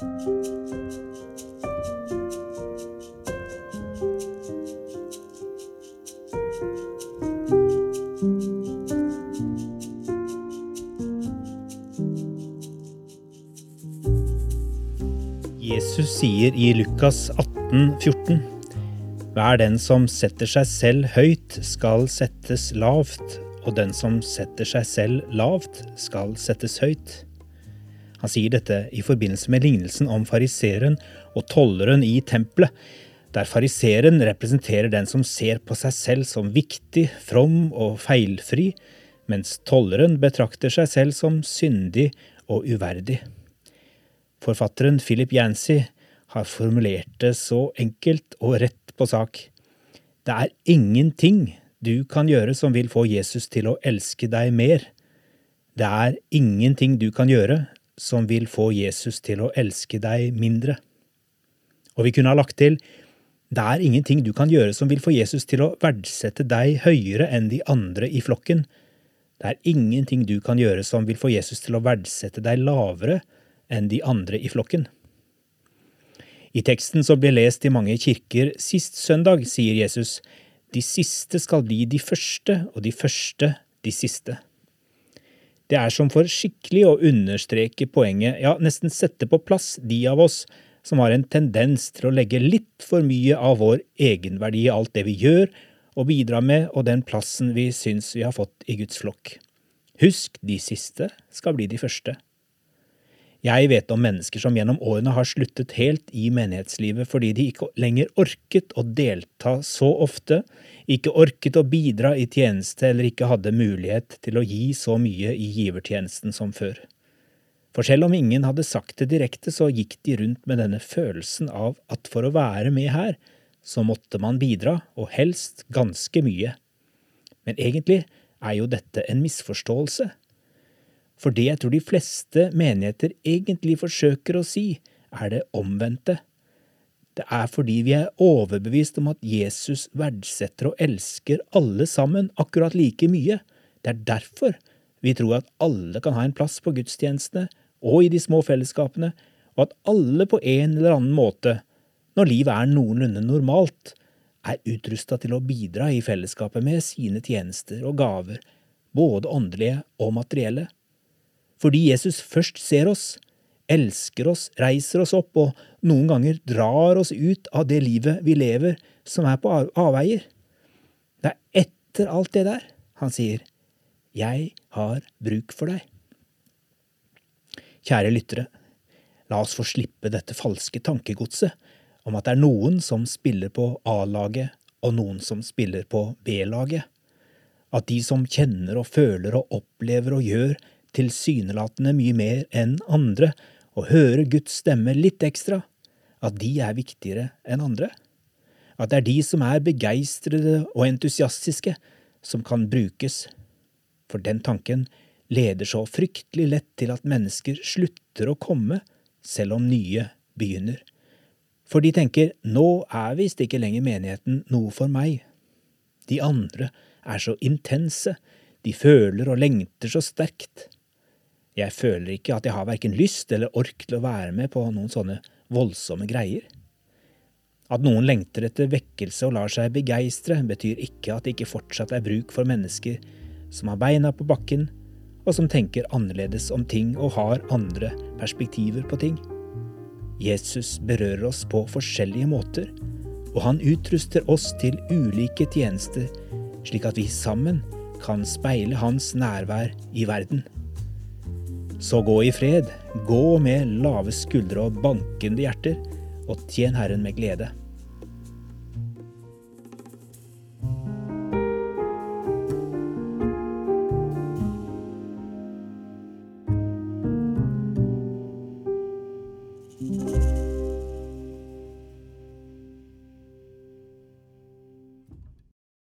Jesus sier i Lukas 18, 14 Hver den som setter seg selv høyt, skal settes lavt, og den som setter seg selv lavt, skal settes høyt. Han sier dette i forbindelse med lignelsen om fariseeren og tolleren i tempelet, der fariseeren representerer den som ser på seg selv som viktig, from og feilfri, mens tolleren betrakter seg selv som syndig og uverdig. Forfatteren Philip Yancy har formulert det så enkelt og rett på sak. Det er ingenting du kan gjøre som vil få Jesus til å elske deg mer. Det er ingenting du kan gjøre som vil få Jesus til å elske deg mindre. Og vi kunne ha lagt til det er ingenting du kan gjøre som vil få Jesus til å verdsette deg høyere enn de andre i flokken. Det er ingenting du kan gjøre som vil få Jesus til å verdsette deg lavere enn de andre i flokken. I teksten som ble lest i mange kirker sist søndag, sier Jesus, de siste skal bli de første, og de første de siste. Det er som for skikkelig å understreke poenget, ja, nesten sette på plass de av oss som har en tendens til å legge litt for mye av vår egenverdi i alt det vi gjør og bidrar med, og den plassen vi syns vi har fått i Guds flokk. Husk, de siste skal bli de første. Jeg vet om mennesker som gjennom årene har sluttet helt i menighetslivet fordi de ikke lenger orket å delta så ofte, ikke orket å bidra i tjeneste eller ikke hadde mulighet til å gi så mye i givertjenesten som før. For selv om ingen hadde sagt det direkte, så gikk de rundt med denne følelsen av at for å være med her, så måtte man bidra, og helst ganske mye. Men egentlig er jo dette en misforståelse. For det jeg tror de fleste menigheter egentlig forsøker å si, er det omvendte. Det er fordi vi er overbevist om at Jesus verdsetter og elsker alle sammen akkurat like mye. Det er derfor vi tror at alle kan ha en plass på gudstjenestene og i de små fellesskapene, og at alle på en eller annen måte, når livet er noenlunde normalt, er utrusta til å bidra i fellesskapet med sine tjenester og gaver, både åndelige og materielle. Fordi Jesus først ser oss, elsker oss, reiser oss opp og noen ganger drar oss ut av det livet vi lever som er på avveier. Det er etter alt det der han sier, Jeg har bruk for deg. Kjære lyttere, la oss få slippe dette falske tankegodset om at det er noen som spiller på A-laget og noen som spiller på B-laget. At de som kjenner og føler og opplever og gjør tilsynelatende mye mer enn andre, og høre Guds stemme litt ekstra, at de er viktigere enn andre? At det er de som er begeistrede og entusiastiske, som kan brukes? For den tanken leder så fryktelig lett til at mennesker slutter å komme, selv om nye begynner. For de tenker nå er visst ikke lenger menigheten noe for meg. De andre er så intense, de føler og lengter så sterkt. Jeg føler ikke at jeg har verken lyst eller ork til å være med på noen sånne voldsomme greier. At noen lengter etter vekkelse og lar seg begeistre, betyr ikke at det ikke fortsatt er bruk for mennesker som har beina på bakken, og som tenker annerledes om ting og har andre perspektiver på ting. Jesus berører oss på forskjellige måter, og han utruster oss til ulike tjenester, slik at vi sammen kan speile hans nærvær i verden. Så gå i fred, gå med lave skuldre og bankende hjerter, og tjen Herren med glede.